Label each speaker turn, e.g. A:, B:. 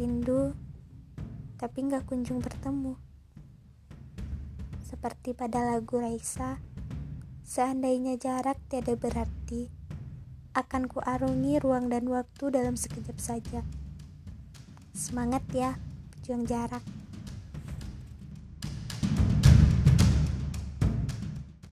A: Rindu, tapi nggak kunjung bertemu. Seperti pada lagu Raisa, seandainya jarak tiada berarti, akan kuarungi ruang dan waktu dalam sekejap saja. Semangat ya, pejuang jarak.